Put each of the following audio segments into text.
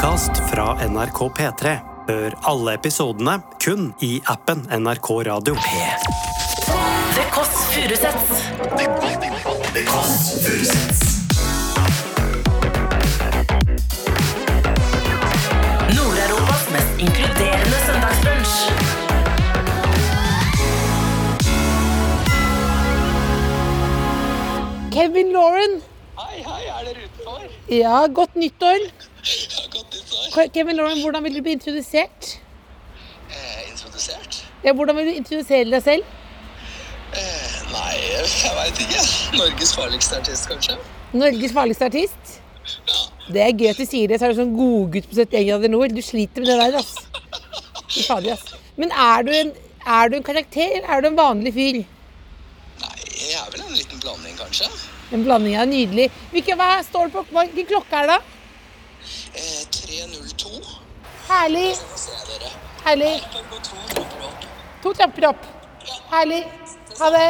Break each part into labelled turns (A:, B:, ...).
A: podkast fra NRK P3. Hør alle episodene kun i appen NRK Radio.
B: P3. Det Kåss Furuseths. Nord-Europas mest inkluderende søndagsbrunsj.
C: Kevin Lauren.
D: Hei, hei, er dere utenfor?
C: Ja, godt nyttår.
D: Ja, godt nyttår.
C: Ke- Kevin Lauren, hvordan vil du bli introdusert?
D: Eh, introdusert?
C: Ja, hvordan vil du introdusere deg selv?
D: Eh, nei, jeg veit ikke. Norges farligste artist, kanskje?
C: Norges farligste artist? Ja. Det er gøy at du sier det, så er du sånn godgutt på 71 grader nord. Du sliter med det der, ass. Fy fader, ass. Men er du, en, er du en karakter, eller er du en vanlig fyr?
D: Nei, jeg er vel en liten blanding, kanskje?
C: En blanding av nydelig. Hvilken, hva står det på, hvilken klokke er det? da?
D: Eh, 302.
C: Herlig, herlig.
D: To trapper opp.
C: Herlig. Ha det.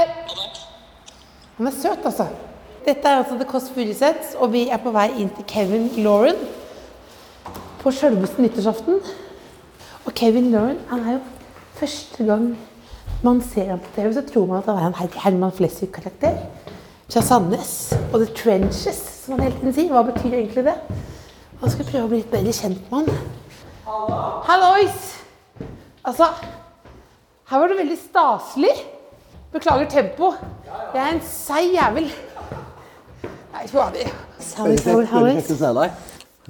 C: Han er søt, altså. Dette er altså The Kåss Furuseth, og vi er på vei inn til Kevin Lauren på sjølveste nyttårsaften. Og Kevin Lauren, han er jo første gang man ser ham på TV, så tror man at han er en Her- Herman Flesvig-karakter fra Sandnes. Og The Trenches, som han hele tiden sier. Hva betyr egentlig det? Han skal prøve å bli litt bedre kjent med han. Hallois! Altså, her var det veldig staselig. Beklager tempo. Jeg er en seig jævel. Nei, fader. Sorry, sorry, Hallois.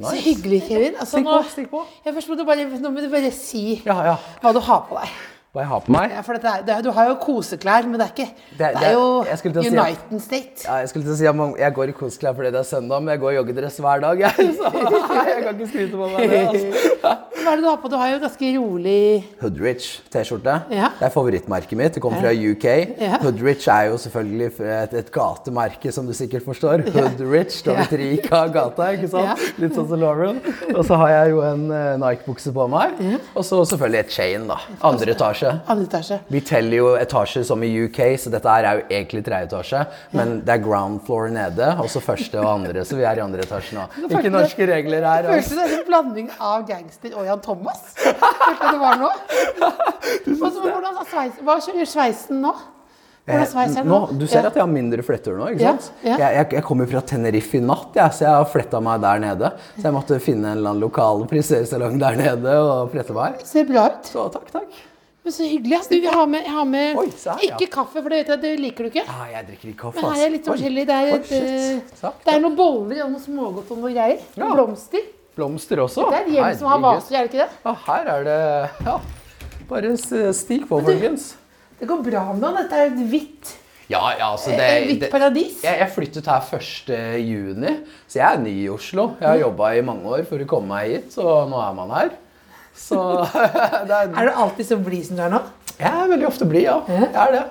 C: Så hyggelig, Kevin. Altså, nå,
E: på, stikk på.
C: Ja, først må du bare, nå må du bare si
E: Ja, ja.
C: hva du har på deg.
E: Hva jeg har på meg?
C: Ja, for er, det er, du har jo koseklær, men det er ikke Det,
E: det
C: er
E: er-
C: jo
E: si
C: United State.
E: Ja, jeg skulle til å si at man, jeg går i koseklær fordi det er søndag, men jeg går i joggedress hver dag. Jeg, så jeg kan ikke skryte på meg det. Altså.
C: Hva er det du har på? Du har jo ganske rolig
E: Hoodrich T-skjorte.
C: Ja.
E: Det er favorittmerket mitt. Det kommer fra UK.
C: Ja.
E: Hoodrich er jo selvfølgelig et, et gatemerke, som du sikkert forstår. Hoodrich, står litt rik av gata, ikke sant? Litt sånn som Lauren. Og så har jeg jo en uh, Nike-bukse på meg. Og så selvfølgelig et chain, da. Andre etasje.
C: Andre etasje.
E: Vi teller jo etasjer som i UK, så dette her er jo egentlig tredje etasje. Men det er ground floor nede, og så første og andre, så vi er i andre etasje nå. Ikke norske regler her.
C: Følte
E: Altså.
C: det er en blanding av gangster og Jan Thomas. Følte det var nå. Hva gjør sveisen nå?
E: Eh, Nå, du ser at jeg har mindre fletter nå, ikke sant?
C: ja.
E: Jeg, jeg, jeg kommer fra Tenerife i natt, ja, så jeg har fletta meg der nede. Så jeg måtte finne en eller annen lokal frisersalong der nede og flette meg.
C: Ser bra ut.
E: Så takk, takk.
C: Men så hyggelig. Du, jeg har med, jeg har med
E: Oi, her, ja.
C: ikke kaffe, for det vet jeg, det liker du ikke.
E: Ja, jeg drikker ikke kaffe,
C: Men her er litt forskjellig. Det er, et, eh,
E: Takk,
C: det er noen boller og noe smågodt og noe greier.
E: Ja.
C: Blomster.
E: Blomster også.
C: Det er et hjem som har vaser, er det ikke det?
E: Ja, her er det Ja. Bare stig på, folkens.
C: Det går bra med han. Dette er et hvitt,
E: Ja, ja, altså det,
C: hvitt
E: det
C: paradis.
E: jeg, jeg flyttet her 1. juni, så jeg er ny i Oslo. Jeg har jobba i mange år for å komme meg hit, så nå er man her. Så det er,
C: Er du alltid så blid som du er nå?
E: jeg er veldig ofte blid, ja. Jeg er det.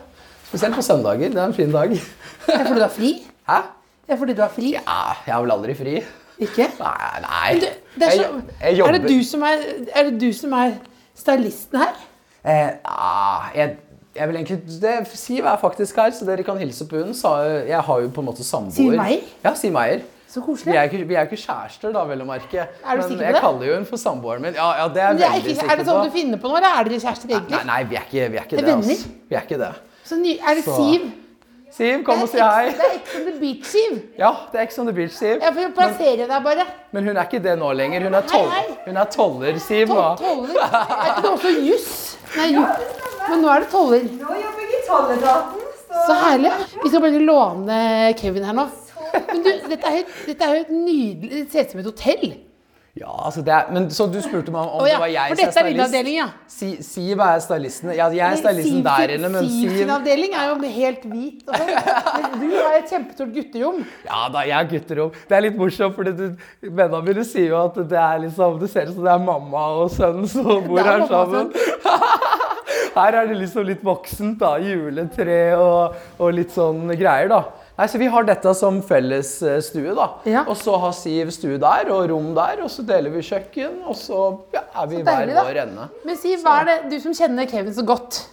E: Spesielt på søndager. Det er en fin dag.
C: Det er fordi du har fri?
E: Hæ?
C: Det er fordi du har fri?
E: Ja, jeg har vel aldri fri.
C: Ikke?
E: Nei, nei.
C: Du, det er, så,
E: jeg, jeg
C: er, det du som er, er det du som er stylisten her?
E: Eh, ah, jeg, jeg vil egentlig det, Siv er faktisk her, så dere kan hilse på henne. Jeg har jo på en måte samboer.
C: Siv Meier?
E: Ja, Siv Meyer.
C: Så
E: Vi
C: koselig.
E: er, ikke, vi er ikke kjærester, da, vel å merke.
C: Er du
E: Men
C: sikker på
E: jeg
C: det?
E: kaller jo hun for samboeren min. Ja, ja, det er jeg
C: er,
E: veldig
C: ikke,
E: sikker
C: er det sånn du finner på nå, eller er dere kjærester egentlig?
E: nei, vi er ikke, vi er ikke
C: Det
E: det.
C: er
E: Altså.
C: venner?
E: Vi er ikke det.
C: Så ny, er det
E: Så-
C: Siv?
E: Siv, kom og si hei.
C: Det er Ex on the Beach, Siv.
E: Ja, det er Ex on the Beach, Siv.
C: Jeg får plassere deg bare.
E: Men hun er ikke det nå lenger. Hun er tol
C: Hei, hei.
E: hun er toller, Siv.
C: Tol- Toller. Er ikke det også juss? Nei, ju. Men nå er det toller.
F: Nå jobber jeg i tolletaten, så
C: Så herlig. Vi skal bare låne Kevin her nå. Men du, dette er jo er et nydelig Det ser ut som et hotell.
E: Ja, altså det er, men Så du spurte meg om
C: oh, ja,
E: det var jeg som
C: er din avdeling, ja.
E: Si, Siv er stylisten. Ja, jeg er stylisten der inne, men
C: Siv sin avdeling er jo helt hvit. Og sånn. Men du har et kjempestort gutterom.
E: Ja da, jeg har gutterom. Det er litt morsomt, for vennene mine sier jo at det er liksom, det ser ut som det er mamma og sønn som bor
C: er
E: her sammen. Her er det liksom litt voksent, da. Juletre og, og litt sånn greier, da. Nei, så Vi har dette som felles eh, stue, da.
C: Ja.
E: Og så har Siv stue der og rom der, og så deler vi kjøkken, og så ja, er vi hver vår ende.
C: Men Siv, hva er det du som kjenner Kevin så godt?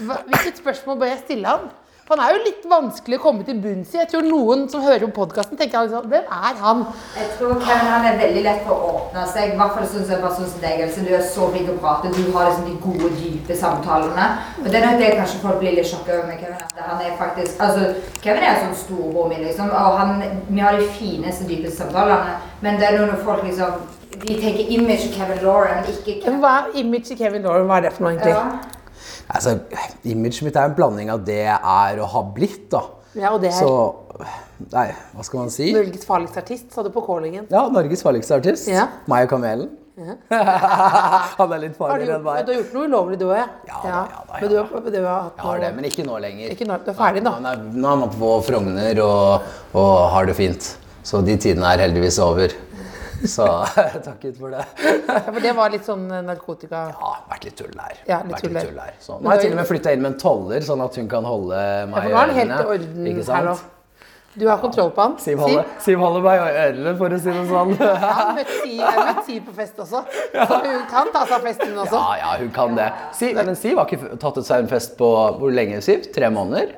C: Hva, hvilket spørsmål bør jeg stille han? For han er jo litt vanskelig å komme til bunns i. Jeg tror noen som hører på podkasten, tenker liksom, hvem er han?
F: Jeg tror Kevin han er veldig lett for å åpne seg. I hvert fall sånn som bare syns deg. Altså, du er så flink til å prate. Du har liksom de gode, dype samtalene. Og det er nok det kanskje folk blir litt sjokka over med Kevin. At han er faktisk Altså, Kevin er sånn storbror min, liksom. Og han, vi har de fineste, dypeste samtalene. Men det er når folk liksom De tenker image Kevin Lauren, ikke Kevin
C: Hva er image Kevin Lauren? Hva er det for noe, egentlig?
F: ja.
E: Altså, Imaget mitt er en blanding av det jeg er og har blitt. da.
C: Ja, og det er
E: Så Nei, hva skal man si?
C: Norges farligste artist, sa du på callingen.
E: Ja, Norges farligste artist.
C: Ja.
E: Meg og Kamelen. Han er litt farligere enn meg.
C: du har gjort noe ulovlig, du òg? Ja.
E: Ja da, ja da,
C: Men du
E: ja
C: har, du har hatt
E: Jeg har det, men ikke nå lenger.
C: Ikke nå, du er ferdig nå.
E: Nå nå er man på Frogner og, og har det fint. Så de tidene er heldigvis over. Så takket for det.
C: Ja, for det var litt sånn eh, narkotika
E: Ja, vært litt tull der.
C: Ja, litt
E: vært
C: tull der.
E: litt tull der. Så, nå har jeg til og med flytta inn med en toller, sånn at hun kan holde meg
C: Ja, for
E: i
C: nå er det helt
E: ørene.
C: i orden
E: Ikke
C: her nå. Du har kontroll på han.
E: Siv holder, Siv holder meg i ørene, for å si det sånn.
C: Jeg har møtt Siv, møtt Siv på fest også. Så hun kan ta seg av festen også.
E: Ja, ja, hun kan det. Siv, men Siv har ikke tatt seg en fest på hvor lenge, Siv? Tre måneder?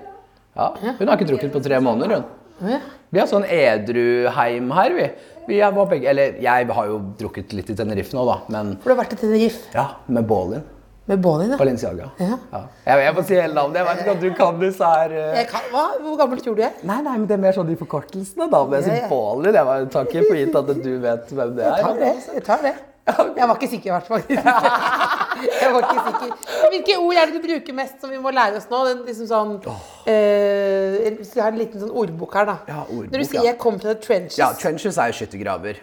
E: Ja, Hun har ikke drukket på tre måneder, hun. Vi har sånn edruheim her, vi. Vi er, var begge, eller jeg har jo drukket litt i Tenerife nå, da, men
C: For du har vært i Tenerife
E: ja, med Baalin.
C: med Bålin, ja.
E: Balenciaga.
C: Ja.
E: Jeg, jeg får si hele navnet. Jeg vet ikke om du kan disse her uh...
C: Jeg kan, hva? Hvor gammel tror du jeg er?
E: Nei, nei, men det er mer sånn de forkortelsene, da. Men jeg
C: Ja,
E: sier. Baalin. Jeg tar ikke for gitt at du vet hvem det er.
C: Jeg tar det. Jeg tar det. Jeg var ikke sikker, i hvert fall. Jeg var ikke sikker. Hvilke ord er det du bruker mest som vi må lære oss nå? Den, liksom sånn, eh, hvis vi har en liten sånn ordbok her, da.
E: Ja, ordbok,
C: Når du sier
E: ja.
C: 'jeg kom fra trenches',
E: Ja, trenches er jo skyttergraver.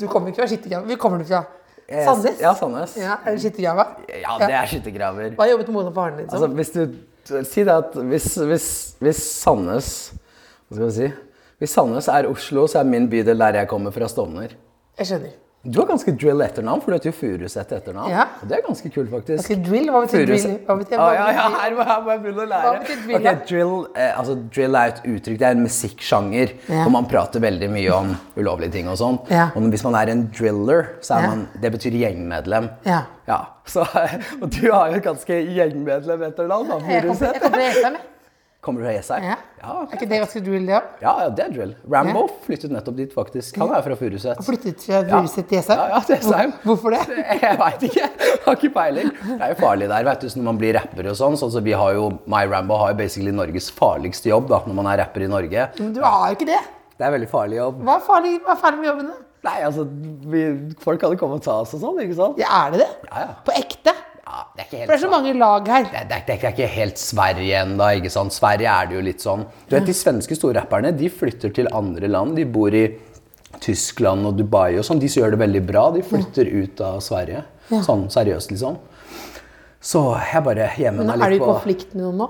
C: du kommer ikke fra skyttergraver. Hvor kommer du fra? Sandnes?
E: Ja, Sandnes.
C: Ja, er det skyttergraver?
E: Ja, det er skyttergraver.
C: Hva jobbet moren og faren din som?
E: Altså, hvis du Si det at hvis, hvis, hvis Sandnes Hva skal vi si? Hvis Sandnes er Oslo, så er min bydel der jeg kommer fra Stovner.
C: Jeg skjønner.
E: Du har ganske drill etternavn, for du heter jo Furuset etternavn.
C: Ja.
E: Og det er ganske kult, faktisk.
C: Skal drill? Hva betyr drill? Hva betyr, hva
E: ja, ja, her må her må jeg begynne å lære.
C: Hva betyr drill, Okay,
E: drill, eh, altså, drill er et uttrykk, det er en musikksjanger,
C: Ja.
E: hvor man prater veldig mye om ulovlige ting og sånn.
C: Ja.
E: Og hvis man er en driller, så er man, det betyr gjengmedlem.
C: Ja.
E: Ja, så, og du har jo et ganske gjengmedlem etternavn, da,
C: Jeg kommer
E: Furuset.
C: jeg kommer Jessheim, jeg.
E: Kommer du fra Jessheim?
C: Ja.
E: Ja,
C: Er ikke det ganske drill, det òg?
E: ja, ja, det er drill. Rambo flyttet nettopp dit, faktisk. Han er fra Furuset.
C: Flyttet fra Furuset til Jessheim?
E: Ja, ja, til Jessheim.
C: Hvorfor det?
E: Jeg veit ikke. Jeg har ikke peiling. Det er jo farlig der, vet du, så når man blir rapper og sånn. sånn så vi har jo, My Rambo har jo basically Norges farligste jobb da, når man er rapper i Norge.
C: Men du har jo ikke det.
E: Det er veldig farlig jobb.
C: Hva er farlig, hva er farlig med jobben? da?
E: Nei, altså, vi, folk kan jo komme og ta oss og sånn, ikke sant?
C: Ja, er det det?
E: Ja, ja.
C: På ekte?
E: Ja, det er ikke helt
C: For det er så mange lag her.
E: Det det, er, det er ikke helt Sverige ennå, sant? Sverige er det jo litt sånn. Du vet, De svenske storrapperne de flytter til andre land. De bor i Tyskland og Dubai og sånn. De som gjør det veldig bra, de flytter ut av Sverige. Sånn seriøst, liksom. Så jeg bare gjemmer
C: Men
E: på
C: er du i konflikt med noen nå?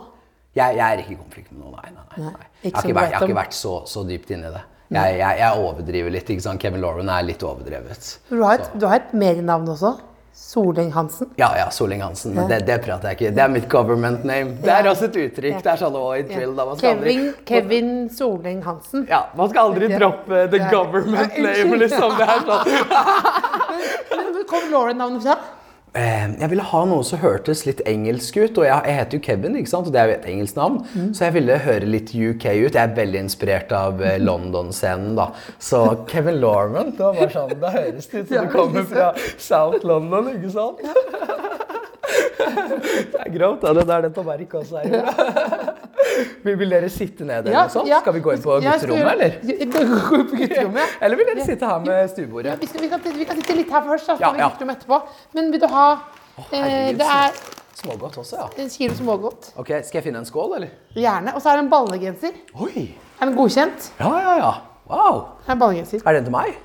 E: jeg, jeg er ikke i konflikt med noen, nei. nei, nei, nei. Jeg, har vært, jeg har ikke vært så, så dypt inni det. Jeg, jeg overdriver litt. ikke sant? Kevin Lauren er litt overdrevet.
C: Du har et, du har et medienavn også. Soleng Hansen.
E: Ja, ja, Soling Hansen. Men det, det prater jeg ikke. Det er mitt government name. Det er også et uttrykk. Det er sånn å, drill, da.
C: Kevin, Kevin Soleng Hansen.
E: ja, man skal aldri droppe the government name, liksom. Det er sånn.
C: Men men kom Lauren-navnet fra?
E: Eh, Jeg ville ha noe som hørtes litt engelsk ut, og jeg, jeg heter jo Kevin, ikke sant? og det er jo et engelsk navn,
C: Mm.
E: så jeg ville høre litt UK ut. Jeg er veldig inspirert av eh, London-scenen, da. Så Kevin Lorman, det var bare sånn, da høres det ut som du kommer fra South London, ikke sant? Det er grovt, da. Det er den tallerkenen også her. Vil vil dere sitte ned eller noe sånt? Skal vi gå inn på
C: Ja,
E: gutterommet, eller?
C: Ja, Gå på gutterommet?
E: Eller vil dere sitte her med stuebordet?
C: Vi, skal, vi, kan, vi kan sitte litt her først, da, så
E: Ja,
C: tar vi gutterommet etterpå. Men vil du ha oh,
E: herregud,
C: Det er
E: Smågodt også, ja.
C: en kilo smågodt.
E: Ok, Skal jeg finne en skål, eller?
C: Gjerne. Og så er det en ballegenser.
E: Oi!
C: Er den godkjent?
E: Ja, ja, ja. Wow!
C: Er.
E: Er den til meg?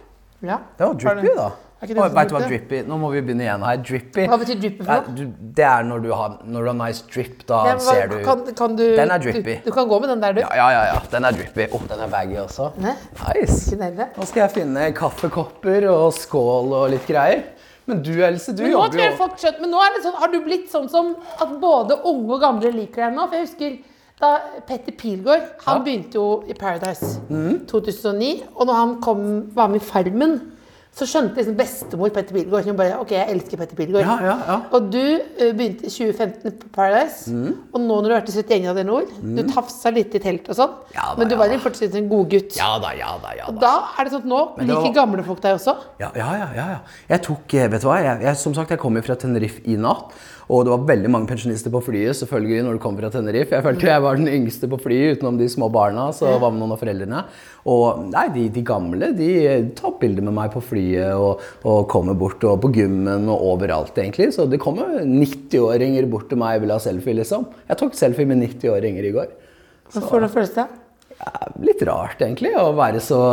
C: Ja.
E: Det var drippy, da.
C: Er ikke
E: vet du hva
C: drippy?
E: Nå må vi begynne igjen her. Drippy.
C: Hva betyr drippy for noe?
E: Det er når du har, når du har nice drip. Da
C: Ja, hva-
E: ser du
C: kan, kan du,
E: Den er drippy.
C: Du, du kan gå med den der, du.
E: Ja, ja, ja. ja. Den er drippy. Å, den er baggy også.
C: Ne?
E: Nice. Nå skal jeg finne kaffekopper og skål og litt greier. Men du, Else, du
C: Men nå
E: jobber jo
C: folk skjønt, men nå er det sånn, har du blitt sånn som at både unge og gamle liker deg nå? For jeg husker da Petter Pilgaard, han
E: Ja.
C: begynte jo i Paradise 2009, og når han kom, var med i Farmen, så skjønte liksom bestemor Petter Pilgaard Hun bare Ok, jeg elsker Petter Pilgaard.
E: Ja, ja, ja.
C: Og du uh, begynte i 2015 på Paradise.
E: Mm.
C: Og nå når du har vært i 71 grader nord, du tafsa litt i telt og sånn,
E: Ja da,
C: men du var
E: da.
C: jo fortsatt en godgutt.
E: Ja da, ja da, ja
C: Og
E: da.
C: da er det sånn at nå
E: Men
C: liker
E: var-
C: gamle folk deg også.
E: Ja, ja, ja, ja, ja. Jeg tok, eh, vet du hva, jeg, jeg, som sagt, jeg kom jo fra Tenerife i natt. Og det var veldig mange pensjonister på flyet selvfølgelig når du kom fra Tenerife. Jeg følte jeg var den yngste på flyet utenom de små barna. så var med noen av foreldrene. Og nei, de, de gamle de tar bilder med meg på flyet og, og kommer bort og på gymmen og overalt egentlig. Så det kommer 90-åringer bort til meg og vil ha selfie liksom. Jeg tok selfie med 90-åringer i går.
C: Hvordan føles det?
E: Ja, litt rart egentlig å være så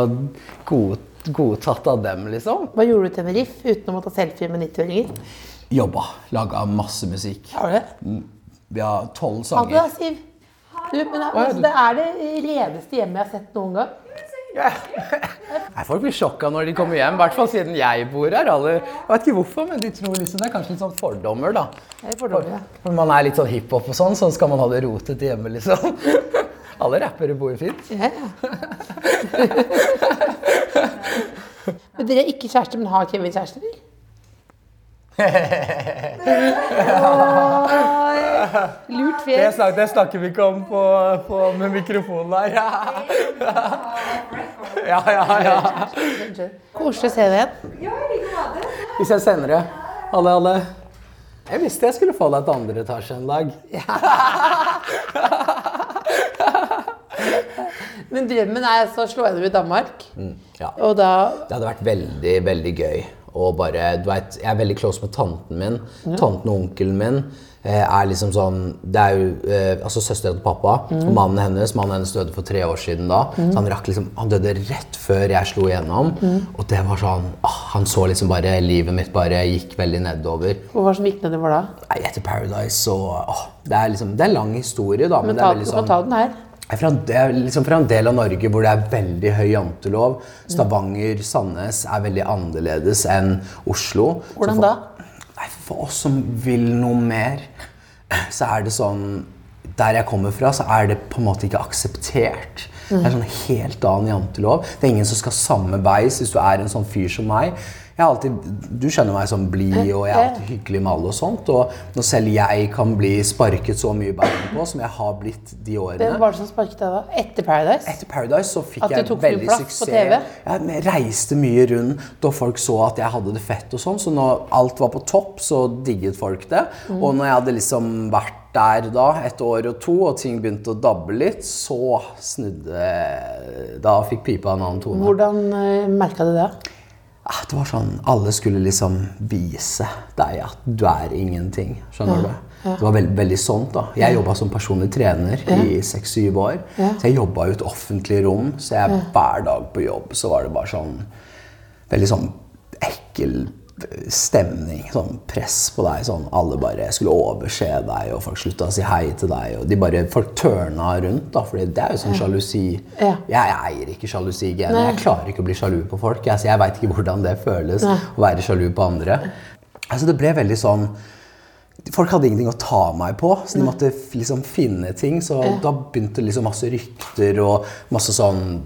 E: god, godtatt av dem liksom.
C: Hva gjorde du til Tenerife utenom å ta selfie med 90-åringer?
E: Jobba. Laga masse musikk.
C: Har du det?
E: Vi har tolv
C: Ha det, da,
E: sanger.
C: Siv. Du, men, altså, det er det redeste hjemmet jeg har sett noen gang.
E: Nei, folk blir sjokka når de kommer hjem, i hvert fall siden jeg bor her. Alle, jeg vet ikke hvorfor, men de tror liksom det er kanskje litt sånn fordommer, da.
C: Det er fordommer, ja.
E: For, man er litt sånn hiphop og sånn, så skal man ha det rotet hjemme, liksom. Alle rappere bor fint.
C: Ja, ja. Men dere er ikke kjærester, men har Kevin kjæreste, eller? Oi, Lurt fjes.
E: snakker, det snakker vi ikke om på, med mikrofonen her. Ja, ja, ja.
C: Koselig å se deg igjen.
E: Vi ses senere. Alle, alle. Jeg visste jeg skulle få deg til andre etasje en dag.
C: Men drømmen er altså å slå gjennom i Danmark.
E: Ja.
C: Og da
E: Det hadde vært veldig, veldig gøy. Og bare, du veit, Jeg er veldig close med tanten min. Tanten og onkelen min eh, er liksom sånn Det er jo eh, altså søstera til pappa og mannen hennes. Mannen hennes døde for tre år siden da. Så han rakk liksom, han døde rett før jeg slo igjennom. Og det var sånn ah, Han så liksom bare Livet mitt bare gikk veldig nedover.
C: Og hva som gikk nedover da?
E: Nei, Etter Paradise og ah, Det er liksom, det er lang historie, da. Men,
C: Men
E: det er veldig
C: du kan
E: sånn
C: ta den her.
E: Jeg er fra, jeg er liksom fra en del av Norge hvor det er veldig høy jantelov. Stavanger, Sandnes er veldig annerledes enn Oslo.
C: Hvordan
E: for-
C: da?
E: Nei, For oss som vil noe mer, så er det sånn Der jeg kommer fra, så er det på en måte ikke akseptert. Det er sånn helt annen jantelov. Det er ingen som skal samme veis hvis du er en sånn fyr som meg. Jeg har alltid, du kjenner meg som blid, og jeg er alltid hyggelig med alle og sånt. Og når selv jeg kan bli sparket så mye i på som jeg har blitt de årene
C: Hvem var det som sparket deg da? Etter Paradise?
E: etter Paradise så fikk
C: At du
E: jeg
C: tok mye
E: veldig
C: plass på
E: suksess.
C: TV?
E: Jeg reiste mye rundt, og folk så at jeg hadde det fett. og sånn, Så når alt var på topp, så digget folk det.
C: Mm.
E: Og når jeg hadde liksom vært der da, et år og to, og ting begynte å dabbe litt, så snudde Da fikk pipa en annen tone.
C: Hvordan uh, merka du det?
E: Ah, Det var sånn, Alle skulle liksom vise deg at du er ingenting. Skjønner du? Det var veldig, veldig sånt. da. Jeg jobba som personlig trener i seks-syv år. Så jeg jobba i et offentlig rom. Så jeg, hver dag på jobb så var det bare sånn Veldig sånn ekkel stemning. Sånn press på deg. sånn Alle bare skulle overse deg, og folk slutta å si hei til deg. og de bare, Folk tørna rundt, da, for det er jo sånn sjalusi.
C: Ja.
E: Jeg eier ikke sjalusigenet. Jeg klarer ikke å bli sjalu på folk. Jeg, så jeg veit ikke hvordan det føles å være sjalu på andre. Altså Det ble veldig sånn Folk hadde ingenting å ta meg på, så de måtte liksom finne ting. Så da begynte liksom masse rykter og masse sånn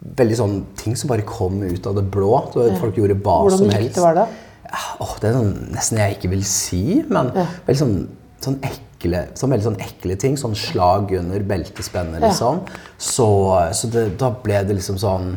E: Veldig sånn ting som bare kom ut av det blå. Så Folk gjorde hva
C: Hvordan
E: som
C: rykte var det?
E: Ja, åh, det er sånn, nesten jeg ikke vil si, men veldig sånn, sånn ekle, sånn veldig sånn ekle ting. Sånn slag under beltespennet, liksom. Så, så det, da ble det liksom sånn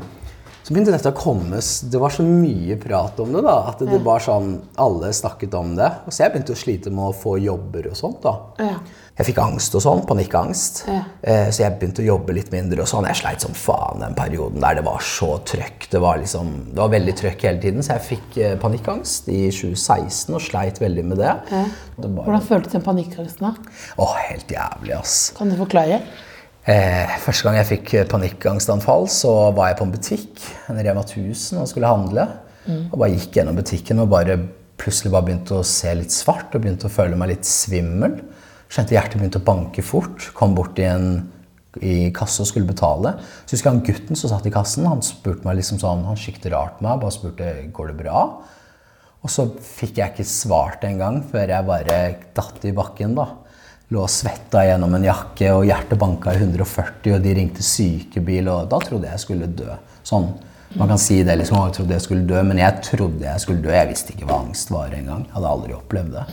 E: Så begynte dette å komme Det var så mye prat om det, da. At det, ja. var sånn Alle snakket om det. Og så jeg begynte å slite med å få jobber og sånt, da.
C: Ja.
E: Jeg fikk angst og sånn, panikkangst.
C: Ja.
E: Eh, så jeg begynte å jobbe litt mindre og sånn. Jeg sleit som faen den perioden der det var så trøkk. Det var liksom, det var veldig trøkk hele tiden, så jeg fikk eh, panikkangst i 2016 og sleit veldig med det. det var,
C: Hvordan føltes den panikkangsten? da?
E: Åh, helt jævlig, ass.
C: Kan du forklare?
E: Eh, første gang jeg fikk eh, panikkangstanfall, så var jeg på en butikk, en Rema 1000, og skulle handle. Og bare gikk gjennom butikken og bare plutselig bare begynte å se litt svart og begynte å føle meg litt svimmel. Kjente hjertet begynte å banke fort. Kom bort i en i kasse og skulle betale. Så husker jeg han gutten som satt i kassen, han spurte meg liksom sånn, han kikket rart på meg, bare spurte går det bra. Og så fikk jeg ikke svart engang før jeg bare datt i bakken. da. Lå og svetta gjennom en jakke, og hjertet banka i 140, og de ringte sykebil, og da trodde jeg skulle dø. Sånn Man kan si det liksom, jeg trodde jeg skulle dø, men jeg trodde jeg skulle dø. Jeg visste ikke hva angst var engang. Jeg hadde aldri opplevd det.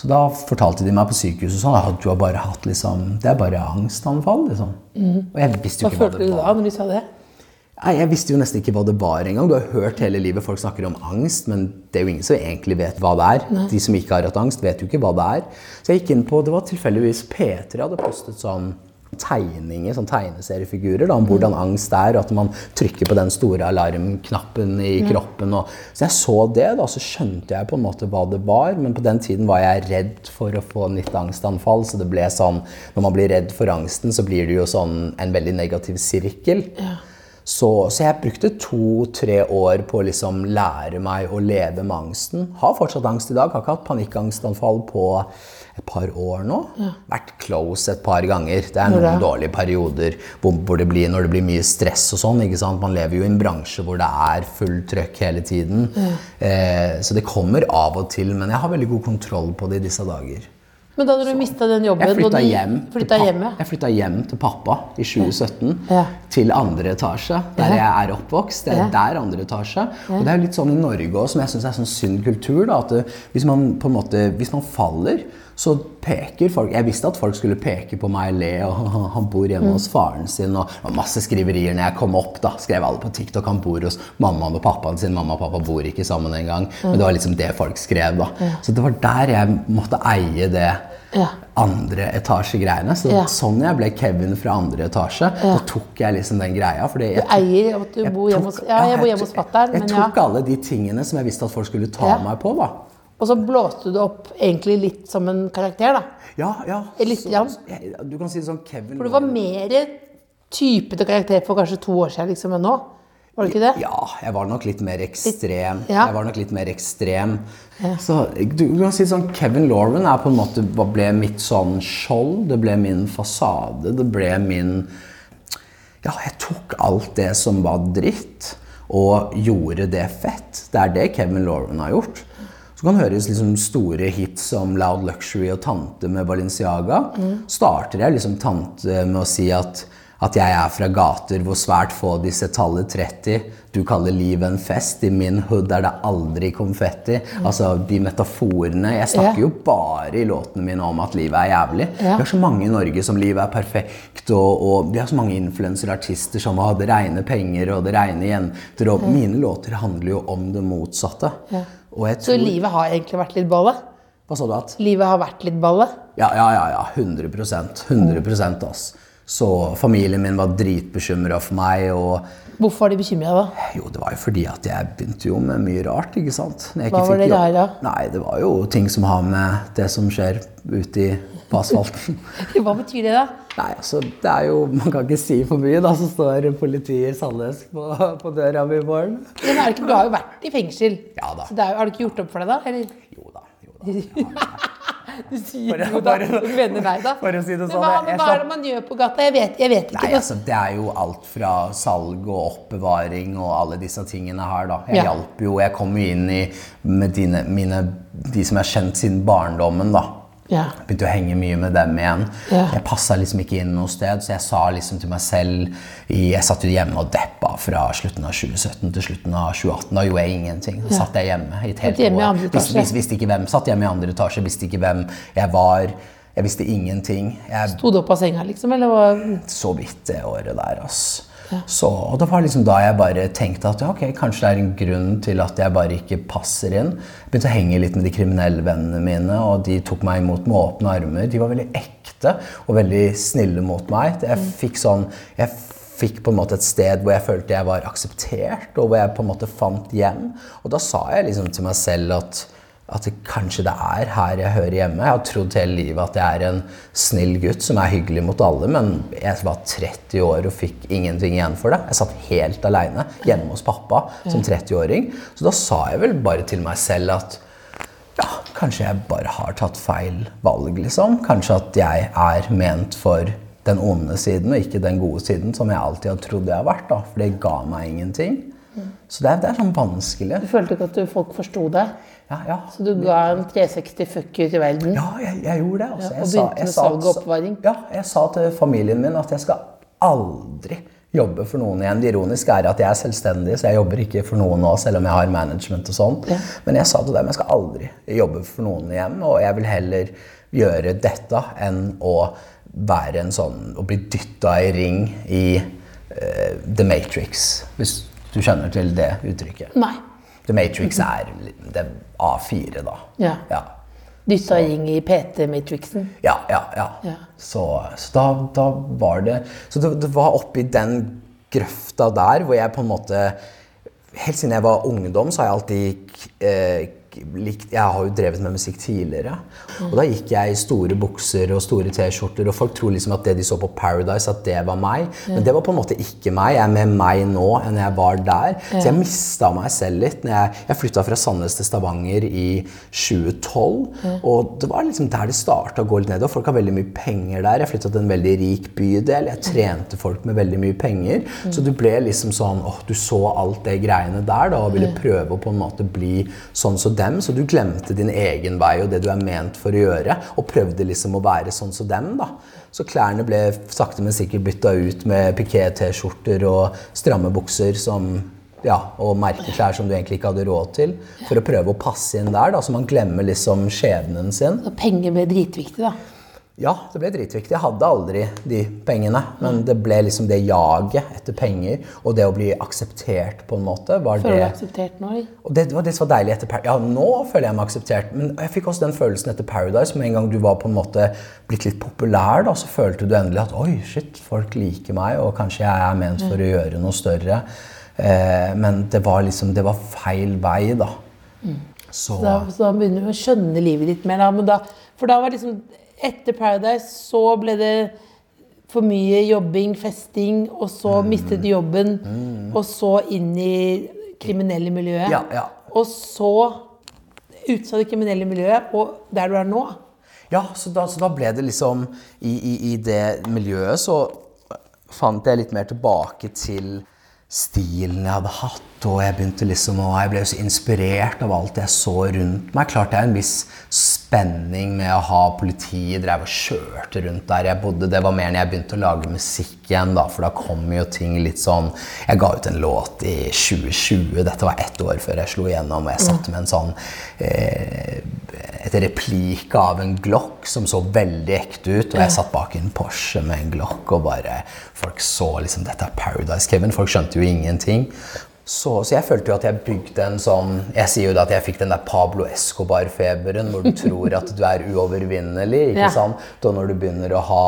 E: Så da fortalte de meg på sykehuset sånn at du har bare hatt liksom, det er bare angstanfall. liksom. Og jeg visste jo
C: Hva
E: ikke hva
C: følte du da når de sa det?
E: Nei, Jeg visste jo nesten ikke hva det var engang. Du har hørt hele livet folk snakker om angst, men det er jo ingen som egentlig vet hva det er. De som ikke har hatt angst, vet jo ikke hva det er. Så jeg gikk inn på, Det var tilfeldigvis P3 hadde postet sånn tegninger, sånn tegneseriefigurer da, om hvordan angst er, og at man trykker på den store alarmknappen i kroppen. Og, så jeg så det, da, så skjønte jeg på en måte hva det var, men på den tiden var jeg redd for å få nytt angstanfall, så det ble sånn Når man blir redd for angsten, så blir det jo sånn en veldig negativ sirkel. Så, så jeg brukte to-tre år på å liksom lære meg å leve med angsten. Har fortsatt angst i dag. Har ikke hatt panikkangstanfall på et par år nå. Vært close et par ganger. Det er noen
C: da?
E: dårlige perioder hvor, det blir, når det blir mye stress og sånn. ikke sant? Man lever jo i en bransje hvor det er fullt trøkk hele tiden. Eh, så det kommer av og til, men jeg har veldig god kontroll på det i disse dager.
C: Men da du mista den jobben
E: Jeg flytta hjem,
C: flytta hjem, ja.
E: jeg flytta hjem til pappa i 2017.
C: Ja.
E: Til andre etasje, der jeg er oppvokst. Det er der andre etasje. Og det er litt sånn i Norge òg, som jeg syns er sånn synd kultur. da, at det, hvis, man på en måte, hvis man faller, så peker folk Jeg visste at folk skulle peke på meg og le, og han- bor hjemme hos faren sin. Og det var masse skriverier når jeg kom opp. da, Skrev alle på TikTok. Han bor hos mammaen og pappaen sin. Mamma og pappa bor ikke sammen engang. Men det var liksom det folk skrev. da. Så det var der jeg måtte eie det
C: Ja.
E: andre etasje-greiene. Så
C: Ja.
E: sånn jeg ble Kevin fra andre etasje, da tok jeg liksom den greia. Fordi jeg
C: Du eier at du bor hjemme hos Ja, jeg bor hjemme hos fatter'n,
E: Jeg
C: jeg ja.
E: tok alle de tingene som jeg visste at folk skulle ta
C: Ja.
E: meg på. da.
C: Og så blåste du det opp egentlig litt som en karakter, da.
E: Ja, ja.
C: Litt
E: så-. Du kan si det sånn Kevin
C: For du var mer typete karakter for kanskje to år siden liksom enn nå. Var det ikke det?
E: Ja, jeg var nok litt mer ekstrem.
C: Ja.
E: Jeg var nok litt mer ekstrem. Så du, du kan si sånn, Kevin Lauren er på en måte, ble mitt sånn skjold. Det ble min fasade. Det ble min Ja, jeg tok alt det som var dritt, og gjorde det fett. Det er det Kevin Lauren har gjort. Så kan høres liksom store hits som Loud Luxury og Tante med Balenciaga. Starter jeg liksom Tante med å si at, at jeg er fra gater hvor svært få disse tallet 30. Du kaller livet en fest. I min hood er det aldri konfetti. Altså de metaforene. Jeg snakker
C: Ja.
E: jo bare i låtene mine om at livet er jævlig.
C: Ja.
E: Vi har så mange i Norge som livet er perfekt, og, og vi har så mange influenserartister som har det reine penger og det reine jenter. Og mine låter handler jo om det motsatte. Og jeg
C: Så livet har egentlig vært litt balle?
E: Hva sa du at?
C: Livet har vært litt balle?
E: Ja, ja, ja. ja 100 100% ass. Så familien min var dritbekymra for meg. og
C: Hvorfor var de bekymra da?
E: Jo, det var jo fordi at jeg begynte jo med mye rart, ikke sant? Jeg
C: Hva
E: ikke
C: var det der, da?
E: Nei, det var jo ting som har med det som skjer ute i, på asfalten.
C: Hva betyr det, da?
E: Nei, altså, det er jo, Man kan ikke si for mye, da, så står politiet i Sandnes på, på døra mi i morgen.
C: Men er det ikke, du har jo vært i fengsel.
E: Ja da.
C: Så det er, har du ikke gjort opp for deg, da? Eller?
E: Jo da. jo da.
C: Du sier
E: Bare-
C: jo da.
E: bare-
C: Du mener nei, da.
E: for å si det sånn,
C: hva, men hva er det man gjør på gata? Jeg vet, jeg vet ikke.
E: Nei, altså, Det er jo alt fra salg og oppbevaring og alle disse tingene her. da. Jeg
C: Ja.
E: hjalp jo, jeg kom jo inn i med dine, mine, de som jeg har kjent siden barndommen. da.
C: Ja.
E: Begynte å henge mye med dem igjen.
C: Ja.
E: Jeg passa liksom ikke inn noe sted, så jeg sa liksom til meg selv Jeg satt jo hjemme og deppa fra slutten av 2017 til slutten av 2018. Da gjorde jeg ingenting. Da satt jeg hjemme i et helt år. Visste, visste, ikke hvem. Satt hjemme i andre etasje, visste ikke hvem jeg var. Jeg visste ingenting. Jeg
C: Sto du opp av senga, liksom? Eller
E: så vidt det året der, ass. Så, og det var liksom da jeg bare tenkte at ja, ok, kanskje det er en grunn til at jeg bare ikke passer inn. Begynte å henge litt med de kriminelle vennene mine, og de tok meg imot med åpne armer. De var veldig ekte og veldig snille mot meg. Jeg fikk sånn Jeg fikk på en måte et sted hvor jeg følte jeg var akseptert, og hvor jeg på en måte fant hjem. Og da sa jeg liksom til meg selv at at det, kanskje det er her jeg hører hjemme. Jeg har trodd hele livet at jeg er en snill gutt som er hyggelig mot alle, men jeg var 30 år og fikk ingenting igjen for det. Jeg satt helt aleine hjemme hos pappa som 30-åring. Så da sa jeg vel bare til meg selv at ja, kanskje jeg bare har tatt feil valg, liksom. Kanskje at jeg er ment for den onde siden og ikke den gode siden, som jeg alltid har trodd jeg har vært. da, For det ga meg ingenting. Så det er, det er sånn vanskelig.
C: Du følte ikke at folk forsto deg?
E: Ja, ja.
C: Så du ga en 360 fuck you til verden?
E: Ja, jeg, jeg gjorde det. Altså.
C: Ja,
E: Jeg
C: og
E: sa-
C: begynte med
E: sa-
C: salg og oppbevaring.
E: Ja, jeg sa til familien min at jeg skal aldri jobbe for noen igjen. Det ironiske er at jeg er selvstendig, så jeg jobber ikke for noen nå, selv om jeg har management og sånn.
C: Ja.
E: Men jeg sa til dem jeg skal aldri jobbe for noen igjen, og jeg vil heller gjøre dette enn å være en sånn Å bli dytta i ring i uh, The Matrix, hvis du skjønner til det uttrykket.
C: Nei.
E: The Matrix er det er A4, da.
C: Ja.
E: ja.
C: Dytta inn i PT-matrixen.
E: Ja, ja, ja.
C: Ja.
E: Så, så da, da var det Så det, det var oppi den grøfta der hvor jeg på en måte Helt siden jeg var ungdom, så har jeg alltid eh, likt Jeg har jo drevet med musikk tidligere. Og da gikk jeg i store bukser og store T-skjorter, og folk tror liksom at det de så på Paradise, at det var meg. Men det var på en måte ikke meg. Jeg er mer meg nå enn jeg var der. Så jeg mista meg selv litt. Når jeg jeg flytta fra Sandnes til Stavanger i 2012, og det var liksom der det starta å gå litt ned. Og folk har veldig mye penger der. Jeg flytta til en veldig rik bydel. Jeg trente folk med veldig mye penger. Så du ble liksom sånn åh, du så alt det greiene der da, og ville prøve å på en måte bli sånn som dem. Så du glemte din egen vei og det du er ment for å gjøre, og prøvde liksom å være sånn som dem. da. Så klærne ble sakte, men sikkert bytta ut med piké-T-skjorter og stramme bukser som ja, og merkeklær som du egentlig ikke hadde råd til, for å prøve å passe inn der. da, Så man glemmer liksom skjebnen sin.
C: Så penger ble dritviktig, da.
E: Ja, det ble dritviktig. Jeg hadde aldri de pengene. Men det ble liksom det jaget etter penger og det å bli akseptert på en måte. var
C: Føler du deg akseptert nå?
E: Og det var det som var deilig etter Paradise. Ja, nå føler jeg meg akseptert. Men jeg fikk også den følelsen etter Paradise. Med en gang du var på en måte blitt litt populær, da, så følte du endelig at oi, shit, folk liker meg, og kanskje jeg er ment for å gjøre noe større. Eh, men det var liksom Det var feil vei, da. Så
C: Så da, så da begynner du å skjønne livet ditt mer. Da. Men da, for da var liksom Etter Paradise så ble det for mye jobbing, festing, og så
E: Mm.
C: mistet du jobben. Og så inn i kriminelle miljøet.
E: Ja, ja.
C: Og så ut av det kriminelle miljøet, og der du er nå.
E: Ja, så da, så da ble det liksom i, i, I det miljøet så fant jeg litt mer tilbake til stilen jeg hadde hatt, og jeg begynte liksom å Jeg ble så inspirert av alt jeg så rundt meg. Klart det er en viss spenning med å ha politiet drev og kjørte rundt der jeg bodde. Det var mer når jeg begynte å lage musikk igjen, da, for da kom jo ting litt sånn Jeg ga ut en låt i 2020. Dette var ett år før jeg slo igjennom, og jeg satt med en sånn eh, et replik av en Glock som så veldig ekte ut. Og jeg satt bak en Porsche med en Glock, og bare folk så liksom Dette er Paradise Kevin. Folk skjønte jo ingenting. Så, så jeg følte jo at jeg bygde en sånn Jeg sier jo da at jeg fikk den der Pablo Escobar-feberen, hvor du tror at du er uovervinnelig. ikke
C: Ja.
E: sant? Da når du begynner å ha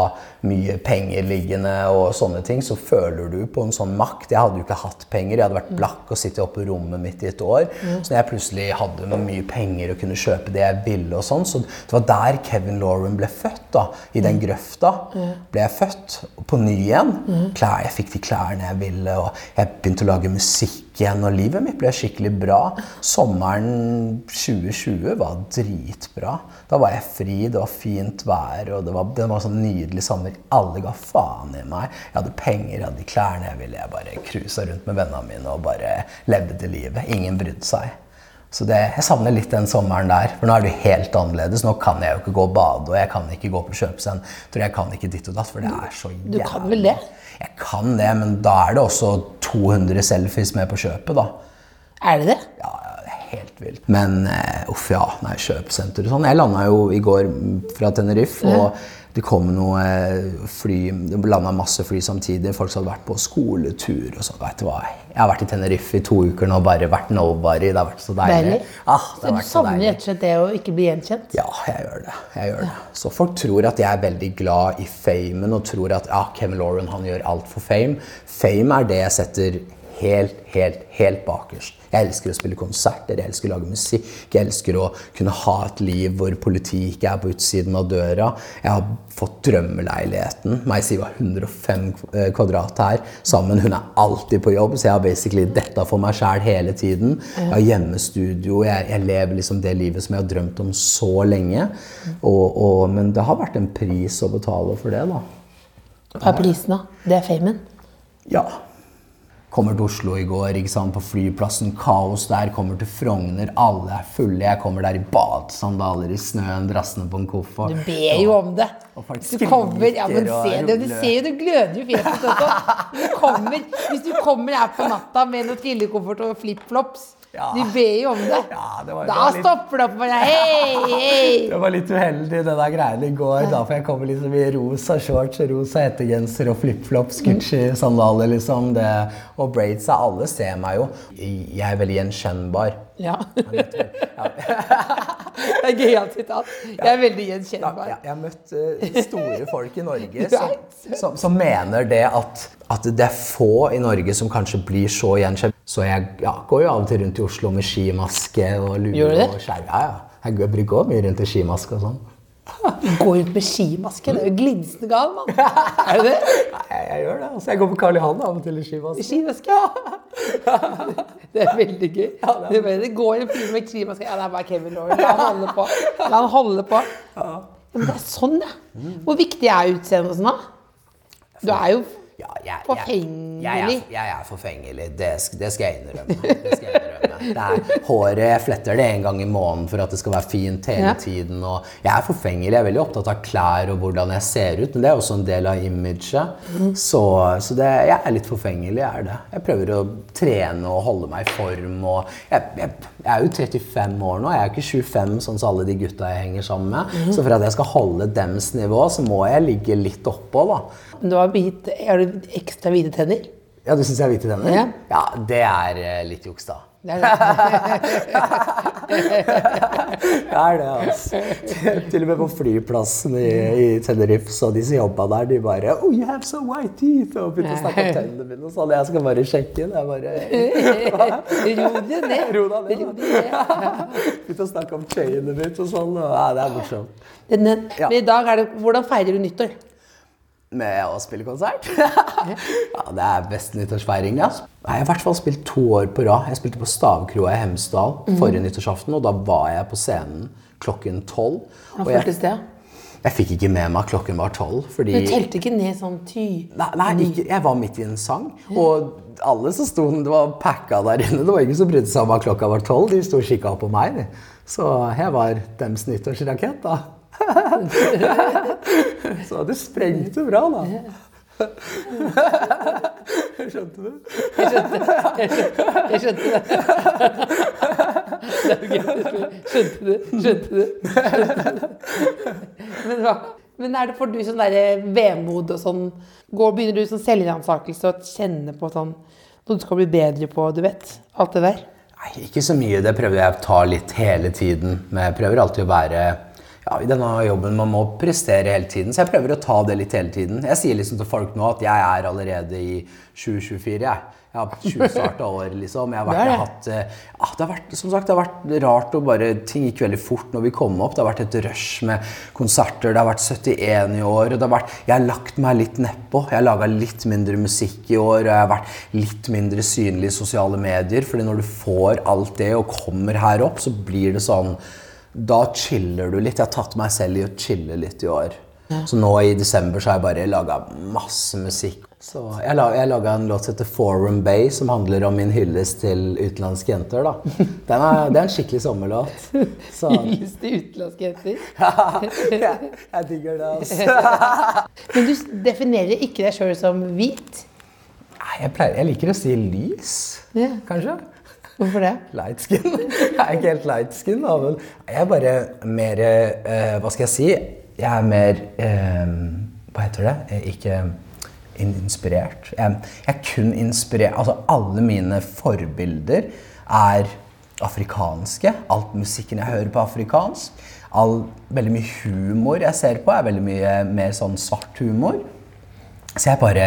E: mye penger liggende og sånne ting, så føler du på en sånn makt. Jeg hadde jo ikke hatt penger. Jeg hadde vært blakk og sittet oppe i rommet mitt i et år. Så når jeg plutselig hadde mye penger og kunne kjøpe det jeg ville, og sånn, så det var der Kevin Lauren ble født. da, I den grøfta ble jeg født på ny igjen. Klær, jeg fikk de klærne jeg ville, og jeg begynte å lage musikk igjen, og livet mitt ble skikkelig bra. Sommeren 2020 var dritbra. Da var jeg fri, det var fint vær, og det var, det var sånn nydelig sommer. Alle ga faen i meg. Jeg hadde penger, jeg hadde klærne jeg ville. Jeg bare cruisa rundt med vennene mine og bare levde det livet. Ingen brydde seg. Så det, jeg savner litt den sommeren der. For nå er det helt annerledes. Nå kan jeg jo ikke gå og bade, og jeg kan ikke gå på kjøpesenter. Jeg kan ikke ditt og datt, for det er så jævlig.
C: Du kan vel det?
E: Jeg kan det, men da er det også 200 selfies med på kjøpet, da.
C: Er det det?
E: Ja, helt vilt. Men eh, uff, ja. Nei, kjøpesenter og sånn. Jeg landa jo i går fra Tenerife, og det kom noe eh, fly Det landa masse fly samtidig. Folk som hadde vært på skoletur og sånn. Vet du hva? Jeg har vært i Tenerife i to uker nå, bare vært nobody. Det har vært så deilig. Ah,
C: Så du savner rett og slett det å ikke bli gjenkjent?
E: Ja, jeg gjør det. Jeg gjør det. Så folk tror at jeg er veldig glad i famen og tror at ja, Kevin Lauren han gjør alt for fame. Fame er det jeg setter helt, helt, helt bakerst. Jeg elsker å spille konserter, jeg elsker å lage musikk, jeg elsker å kunne ha et liv hvor politiet ikke er på utsiden av døra. Jeg har fått drømmeleiligheten. Meg sier var 105 kvadrat her sammen. Hun er alltid på jobb, så jeg har basically dette for meg sjæl hele tiden. Jeg har hjemmestudio, jeg, jeg lever liksom det livet som jeg har drømt om så lenge. Og, og, men det har vært en pris å betale for det, da.
C: Hva er prisen, da? Det er famen.
E: Ja. Kommer til Oslo i går, ikke sant, på flyplassen. Kaos der. Kommer til Frogner. Alle er fulle. Jeg kommer der i badesandaler i snøen, drassende på en koffert.
C: Du ber jo om det.
E: Og folk
C: Hvis du kommer, ja, men se det, du ser jo det gløder jo fjeset også. Hvis du kommer, hvis du kommer her på natta med noe trillekoffert og flipflops,
E: Ja.
C: De ber jo om det.
E: Ja, det var- det
C: da
E: var litt-
C: stopper det opp for deg. Hei, hei!
E: Det var litt uheldig det der greiene i går. Da, får jeg komme liksom i rosa shorts, og rosa hettegenser og flipflops, Gucci-sandaler, liksom. Det, og braids. Alle ser meg jo. Jeg er veldig gjenkjennbar.
C: Ja. Det er gøyalt sitat. Jeg er veldig
E: Ja,
C: gjenkjennbar.
E: jeg, jeg har møtt eh, store folk i Norge som, som, som mener det at, at det er få i Norge som kanskje blir så gjenkjent. Så jeg ja, går jo av og til rundt i Oslo med skimaske og lue og skjerf. Ja, ja. Jeg jeg går mye rundt i skimaske og sånn.
C: Gå rundt med skimaske. Det er jo glinsende gal, mann. Er du det?
E: Nei, jeg, gjør det. Altså, jeg går på Karl Johan av og til i skimaske.
C: Skimaske? Det er veldig gøy. Det, er det går en fyr med skimaske. Ja, det er bare Kevin Lauren. La han holde på. La han holde på. Men det er sånn, ja. Hvor viktig er utseendet og sånn, da? Du er jo
E: Ja, jeg,
C: Forfengelig.
E: Jeg, jeg, jeg er forfengelig. Det, det skal jeg innrømme. Det skal jeg innrømme. Det er, håret jeg fletter det en gang i måneden for at det skal være fint hele tiden. Og jeg er forfengelig. Jeg er veldig opptatt av klær og hvordan jeg ser ut, men det er også en del av imaget. Så, så det, jeg er litt forfengelig, jeg er det. Jeg prøver å trene og holde meg i form. Og jeg, jeg, jeg er jo 35 år nå, jeg er ikke 25 sånn som alle de gutta jeg henger sammen med. Så for at jeg skal holde dems nivå, så må jeg ligge litt oppå, da.
C: Du har, hvit, har du ekstra hvite tenner?
E: Ja, du syns jeg har hvite tenner?
C: Ja.
E: ja, det er eh, litt juks, da.
C: Det er det.
E: Det er det, altså. Til, og med på flyplassen i, i Tenerife, så de som jobba der, de bare Oh, you have so white teeth! Og begynte å snakke om tennene mine og sånn. Jeg skal bare sjekke. Det er bare
C: Ro deg ned.
E: Ro deg ned. Begynte å snakke om tøyene mitt og sånn. Ja, det er morsomt. Ja.
C: Men i dag er det Hvordan feirer du nyttår?
E: Med å spille konsert? ja, det er beste nyttårsfeiring. Ja. Jeg har i hvert fall spilt to år på rad. Jeg spilte på Stavkroa i Hemsedal forrige nyttårsaften, og da var jeg på scenen klokken tolv.
C: Hvordan føltes det?
E: Jeg fikk ikke med meg at klokken var tolv. Fordi
C: Du telte ikke ned sånn ty...
E: Nei, nei ikke, jeg var midt i en sang. Og alle som sto det var packa der inne. Det var ingen som brydde seg om at klokka var tolv. De sto og kikka på meg. Så jeg var dems nyttårsrakett, da. Så det sprengte bra, da. Skjønte du?
C: Jeg skjønte det. skjønte, jeg. Skjønte det. Skjønte du? Skjønte du? Men. Men er det for du sånn derre vemod og sånn går, Begynner du sånn selvransakelse og kjenne på sånn noe du skal bli bedre på, du vet? Alt det der?
E: Nei, ikke så mye. Det prøver jeg å ta litt hele tiden. Men jeg prøver alltid å være ja, I denne jobben man må prestere hele tiden, så jeg prøver å ta det litt hele tiden. Jeg sier liksom til folk nå at jeg er allerede i 2024. jeg. Jeg har 20-starta år, liksom. Jeg har, vært, jeg har hatt, eh, ja, det har vært, som sagt, det har vært rart og bare Ting gikk veldig fort når vi kom opp. Det har vært et rush med konserter. Det har vært 71 i år. og det har vært, Jeg har lagt meg litt nedpå. Jeg har laga litt mindre musikk i år. Og jeg har vært litt mindre synlig i sosiale medier. fordi når du får alt det og kommer her opp, så blir det sånn Da chiller du litt. Jeg har tatt meg selv i å chille litt i år. Så nå i desember så har jeg bare laga masse musikk. Så jeg, la, jeg laga en låt som heter Forum Bay, som handler om min hyllest til utenlandske jenter. da. Den er, det er en skikkelig sommerlåt. Så
C: Hyllest til utenlandske jenter.
E: jeg, jeg digger det, altså.
C: Men du definerer ikke deg sjøl som hvit?
E: Nei, Jeg, pleier, jeg liker å si lys,
C: Ja.
E: kanskje.
C: Hvorfor det?
E: Light skin. Jeg er ikke helt light skin, da, jeg er bare mer eh, Hva skal jeg si? Jeg er mer eh, Hva heter det? Eh, Ikke inspirert. Jeg, jeg er kun inspirert Altså, alle mine forbilder er afrikanske. Alt musikken jeg hører på, er afrikansk. All, veldig mye humor jeg ser på, er veldig mye mer sånn svart humor. Så jeg bare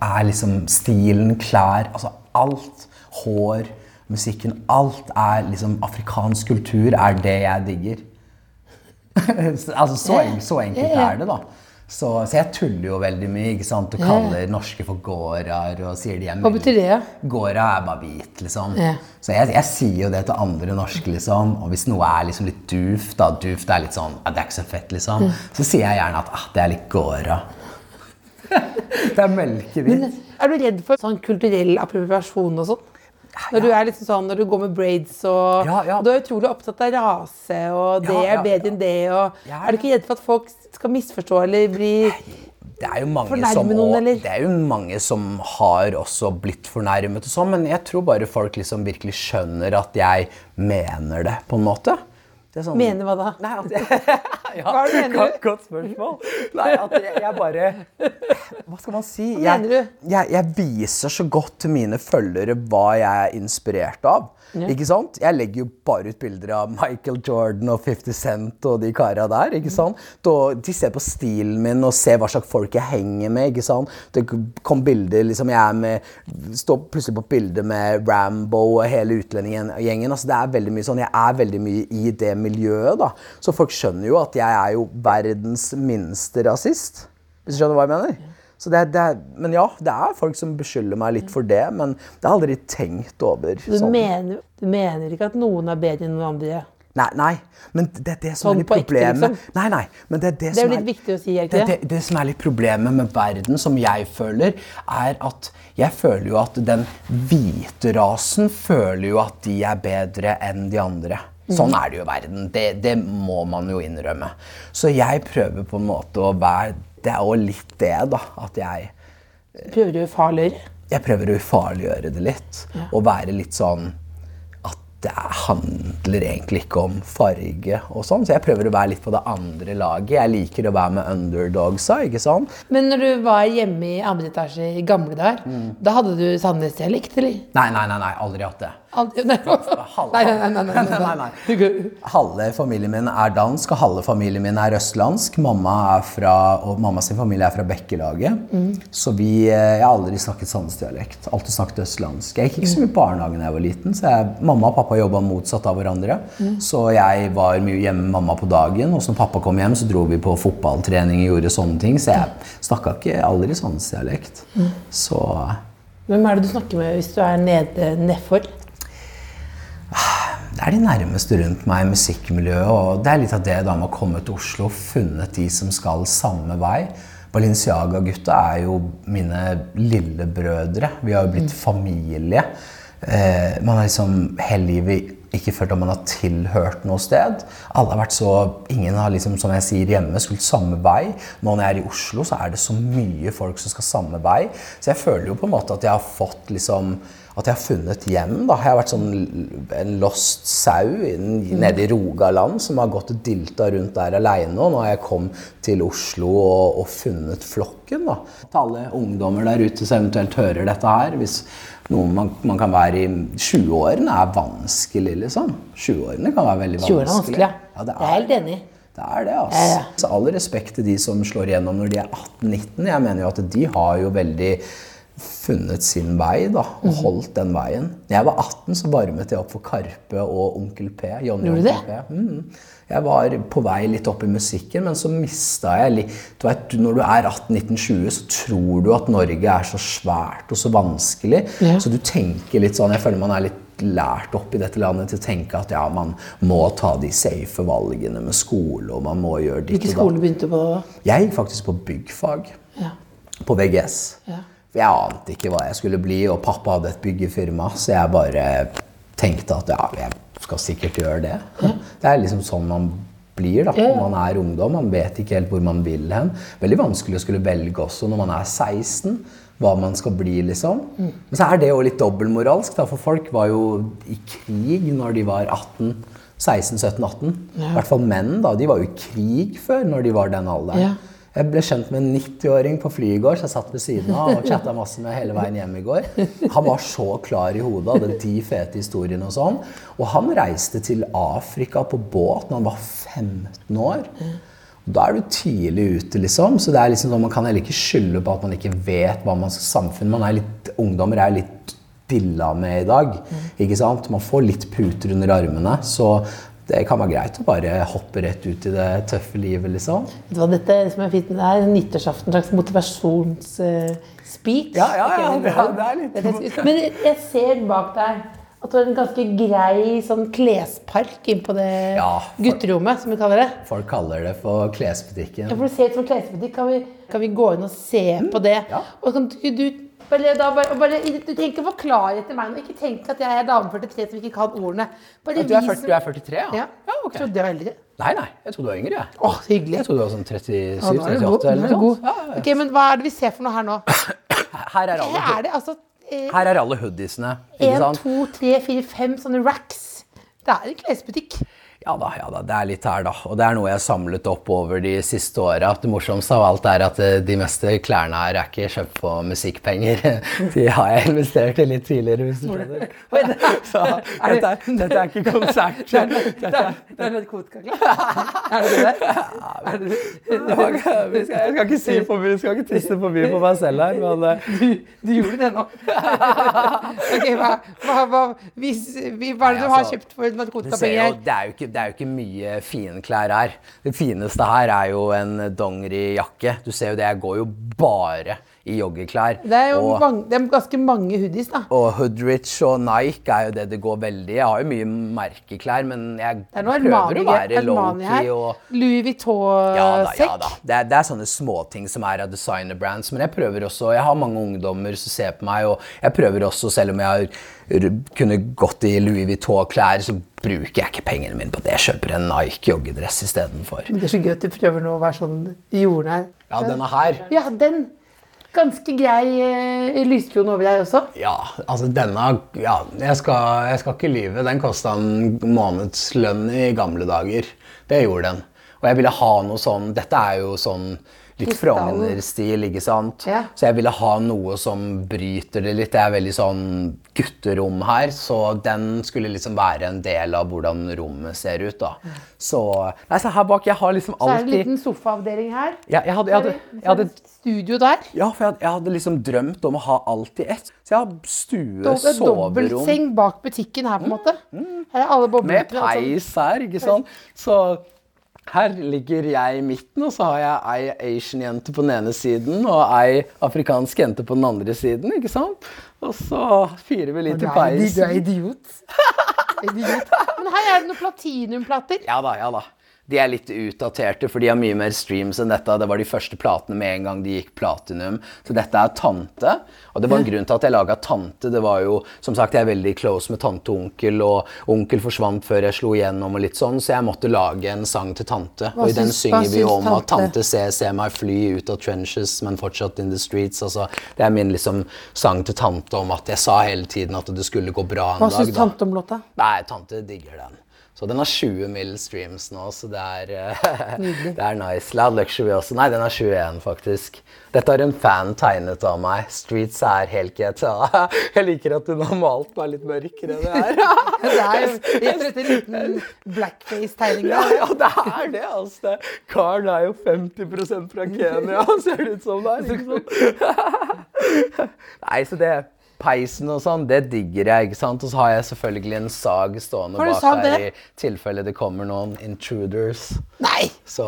E: er liksom stilen, klær, altså alt. Hår, musikken. Alt er liksom Afrikansk kultur er det jeg digger. altså så, så enkelt er det, da. Så, så jeg tuller jo veldig mye ikke sant? og kaller norske for gåraer. og sier de er
C: Hva betyr det?
E: Gåra er bare hvit, liksom. Så jeg, jeg sier jo det til andre norske, liksom. Og hvis noe er liksom litt duft, da duft er litt sånn ah, Det er ikke så fett, liksom. Så sier jeg gjerne at ah, det er litt gåra. Det er melkehvit.
C: Er du redd for sånn kulturell appropriasjon og sånn? Når du er liksom sånn, når du går med braids og, og Du er utrolig opptatt av rase, og det er bedre enn det. Og, Er du ikke redd for at folk skal misforstå eller bli
E: Det er som,
C: noen, eller?
E: Det er jo mange som har også blitt fornærmet og sånn, men jeg tror bare folk liksom virkelig skjønner at jeg mener det, på en måte. Sånn,
C: Mener hva da?
E: Nei, at jeg, ja,
C: Hva mener du?
E: Godt, spørsmål. Nei, at jeg, jeg bare Hva skal man si?
C: Hva
E: Jeg,
C: du?
E: jeg, jeg viser så godt til mine følgere hva jeg er inspirert av. Ikke sant? Jeg legger jo bare ut bilder av Michael Jordan og 50 Cent og de kara der. ikke sant? Da, de ser på stilen min og ser hva slags folk jeg henger med. ikke sant? Det kom bilder liksom jeg er med, Står plutselig på bilde med Rambo og hele utlendinggjengen. altså Det er veldig mye sånn, Jeg er veldig mye i det miljøet. da. Så folk skjønner jo at jeg er jo verdens minste rasist. Hvis du skjønner hva jeg mener? Så det, er- det er, men ja, det er folk som beskylder meg litt for det, men det har jeg aldri tenkt over.
C: Du,
E: sånn.
C: mener, du mener ikke at noen er bedre enn noen andre?
E: Nei, nei, men det er det som
C: Sånn
E: er litt problemet.
C: liksom?
E: Nei, nei, men det er det,
C: Det er
E: som
C: jo litt viktig å si, er ikke
E: det,
C: det?
E: det, det som er litt problemet med verden, som jeg føler, er at jeg føler jo at den hvite rasen føler jo at de er bedre enn de andre. Sånn er det jo i verden. Det, det må man jo innrømme. Så jeg prøver på en måte å være Det er òg litt det, da. At jeg
C: Prøver du å ufarliggjøre?
E: jeg prøver å ufarliggjøre det litt. Og være litt sånn at det handler egentlig ikke om farge og sånn. Så jeg prøver å være litt på det andre laget. Jeg liker å være med underdogsa, ikke sant?
C: Men når du var hjemme i andre etasje i gamle dager,
E: Mm.
C: da hadde du Sandnes-dialekt, eller?
E: Nei, nei, nei, nei, aldri hatt det.
C: Aldri- Nei,
E: Halve-
C: nei, nei, nei, nei, nei,
E: Nei, nei. Halve familien min er dansk, og halve familien min er østlandsk. Mamma er fra, og mamma sin familie er fra Bekkelaget. Så vi, eh, jeg har aldri snakket sandnesdialekt. Alltid snakket østlandsk. Jeg gikk ikke så mye på barnehagen da jeg var liten, så jeg, mamma og pappa jobba motsatt av hverandre. Så jeg var mye hjemme med mamma på dagen, og så når pappa kom hjem, så dro vi på fotballtrening og gjorde sånne ting. Så jeg snakka ikke aldri sandnesdialekt. Så
C: Hvem er det du snakker med hvis du er nede nedfor?
E: Det er de nærmeste rundt meg i musikkmiljøet, og det er litt av det da med å komme til Oslo og funnet de som skal samme vei. Balenciaga-gutta er jo mine lillebrødre. Vi har jo blitt familie. Eh, man har liksom hele livet ikke følt at man har tilhørt noe sted. Alle har vært så, Ingen har liksom, som jeg sier hjemme, skulle samme vei. Nå når jeg er i Oslo, så er det så mye folk som skal samme vei. Så jeg føler jo på en måte at jeg har fått liksom at jeg har funnet hjem. da. Jeg har vært sånn en lost sau nede i Rogaland som har gått og dilta rundt der aleine. Og nå har jeg kommet til Oslo og, og funnet flokken. da. Til alle ungdommer der ute som eventuelt hører dette her. Hvis noen man, man kan være i 20-årene er vanskelig, liksom. 20-årene kan være veldig
C: 20 år er
E: vanskelig.
C: vanskelig, ja.
E: Ja, det
C: Jeg er helt enig.
E: det er det, altså.
C: Ja, ja.
E: Så all respekt til de som slår igjennom når de er 18-19. Jeg mener jo at de har jo veldig funnet sin vei da, og
C: Mhm.
E: holdt den veien. Da jeg var 18, så varmet jeg opp for Karpe og Onkel P. Johnny
C: Gjorde du
E: Onkel P. Mm. Jeg var på vei litt opp i musikken, men så mista jeg litt du vet, Når du er 18-19-20, så tror du at Norge er så svært og så vanskelig.
C: Ja.
E: Så du tenker litt sånn Jeg føler man er litt lært opp i dette landet til å tenke at ja, man må ta de safe valgene med skole, og man må gjøre ditt
C: Hvilken
E: og
C: skole begynte du på?
E: Jeg gikk faktisk på byggfag
C: Ja.
E: på VGS.
C: Ja.
E: For jeg ante ikke hva jeg skulle bli, og pappa hadde et byggefirma, så jeg bare tenkte at ja, jeg skal sikkert gjøre det. Det er liksom sånn man blir da, når man er ungdom. Man vet ikke helt hvor man vil hen. Veldig vanskelig å skulle velge også når man er 16, hva man skal bli, liksom. Men så er det jo litt dobbeltmoralsk, da, for folk var jo i krig når de var 18. 16, 17, 18. I hvert fall menn, da. De var jo i krig før, når de var den alderen. Jeg ble kjent med en 90-åring på flyet i går, så jeg satt ved siden av og chatta masse med hele veien hjem i går. Han var så klar i hodet, hadde de fete historiene og sånn. Og han reiste til Afrika på båt da han var 15 år. Da er du tidlig ute, liksom. Så det er liksom sånn, man kan heller ikke skylde på at man ikke vet hva man skal samfunne. Man er litt, ungdommer er litt dilla med i dag. ikke sant? Man får litt puter under armene. Så det kan være greit å bare hoppe rett ut i det tøffe livet, liksom.
C: Det var dette som er fint med det her? Nyttårsaften, en slags motivasjonsspeech.
E: Ja, ja, ja, det er- det er litt-
C: Men jeg- ser bak deg At du har en ganske grei sånn klespark inn på det
E: Ja, for-
C: gutterommet, som vi kaller det.
E: Folk kaller det for klesbutikken.
C: Ja, for det ser ut som klesbutikk. Kan vi, kan vi gå inn og se på det?
E: ja.
C: Og kan du, du, bare, da, bare, bare, du trenger ikke forklare til meg nå. Ikke tenk at jeg er dame 43 som ikke kan ordene. Bare
E: Du er, 40, du er 43, ja?
C: Ja.
E: ok.
C: Trodde jeg var eldre.
E: Nei, nei, jeg trodde du var yngre. jeg.
C: Å, så hyggelig.
E: Jeg trodde du var sånn 37,
C: Ja, nå er du god.
E: 38 eller
C: er
E: noe sånt. Ja, ja, ja.
C: Ok, men hva er det vi ser for noe her nå?
E: Her er alle,
C: Her er det altså eh,
E: her er alle hoodiesene. Én,
C: to, tre, fire, fem sånne racks. Det er en klesbutikk.
E: Ja da, ja da, det er litt her, da. Og det er noe jeg har samlet opp over de siste åra. Det morsomste av alt er at eh, de meste klærne her er ikke kjøpt på musikkpenger. De har jeg investert i litt tidligere, hvis du skjønner. Så dette er, dette er ikke konsert. Dette er,
C: Det er narkotikaklær. Er det det? Er
E: jeg skal ikke si for mye, skal ikke tisse for mye på meg selv her, men eh,
C: Du, du gjorde det nå. Ok, hva, hva, hva, hvis, hva er det du har
E: altså,
C: kjøpt for narkotikapenger?
E: det, er jo ikke, det er jo ikke mye fine klær her. Det fineste her er jo en dongerijakke. Du ser jo det, jeg går jo bare i joggeklær.
C: Det er jo
E: og,
C: mange, det er ganske mange hoodies, da.
E: og Hoodrich og Nike er jo det det går veldig i. Jeg har jo mye merkeklær, men jeg
C: er
E: prøver
C: Armani,
E: å være lowkey og
C: Louis
E: ja da,
C: Vuitton-sekk.
E: ja da. Det er, det er sånne småting som er av designer brands. Men jeg prøver også, jeg har mange ungdommer som ser på meg, og jeg prøver også, selv om jeg har r- kunne gått i Louis Vuitton-klær, så bruker jeg ikke pengene mine på det. Jeg kjøper en Nike joggedress istedenfor.
C: Det er så gøy at du prøver nå å være sånn jordnær.
E: Ja, denne her.
C: Ja, den. Ganske grei eh, lyskrone over deg også.
E: Ja, altså denne Ja, jeg skal, jeg skal ikke lyve. Den kosta en månedslønn i gamle dager. Det gjorde den. Og jeg ville ha noe sånn Dette er jo sånn litt. Frogner-stil, ikke sant?
C: Ja.
E: Så jeg ville ha noe som bryter det litt. Det er veldig sånn gutterom her, så den skulle liksom være en del av hvordan rommet ser ut, da. Så Nei, se her bak. Jeg har liksom alltid
C: Så er det en liten sofaavdeling her.
E: ja, jeg, hadde, jeg, hadde, jeg hadde
C: Studio der.
E: ja, for jeg, jeg hadde liksom drømt om å ha alt i ett. Så jeg har stue,
C: Dob-
E: soverom
C: Dobbeltseng bak butikken her, på en måte. Her er alle
E: med
C: boblene. og sånn.
E: peis her, ikke sant? Så her ligger jeg i midten, og så har jeg ei Asian-jente på den ene siden og ei afrikansk jente på den andre siden, ikke sant? Og så fyrer vi litt i
C: peisen. du er idiot. idiot. Men her er det noen platinumplater.
E: Ja da, ja da. De er litt utdaterte, for de har mye mer streams enn dette. Det var de første platene med en gang de gikk platinum. Så dette er Tante. Og det var en grunn til at jeg laga Tante. Det var jo, som sagt, jeg er veldig close med tante og onkel, og onkel forsvant før jeg slo igjennom og litt sånn, så jeg måtte lage en sang til tante.
C: Hva
E: og i den
C: syns-
E: synger vi
C: om
E: om at
C: tante?
E: tante ser, ser meg fly ut av trenches, men fortsatt in the streets. Altså, det er min liksom sang til tante om at jeg sa hele tiden at det skulle gå bra en
C: Hva
E: dag.
C: syns
E: da.
C: tante om låta?
E: Nei, tante digger den. Så den har 20 mill. streams nå, så det er, eh, det er nice. Loud Luxury også. Nei, den har 21, faktisk. Dette har en fan tegnet av meg. Streets er helt GTA. Jeg liker at hun har malt meg litt mørkere enn det er.
C: Det er rett liten blackface-tegning.
E: Ja, ja, det er det, altså. Karen er jo 50% fra Kenya, ser det ut som det er. Nei, så det Peisen og sånn, det digger jeg. ikke sant? Og så har jeg selvfølgelig en sag stående bak
C: sag
E: her i tilfelle det kommer noen intruders.
C: Nei!
E: Så,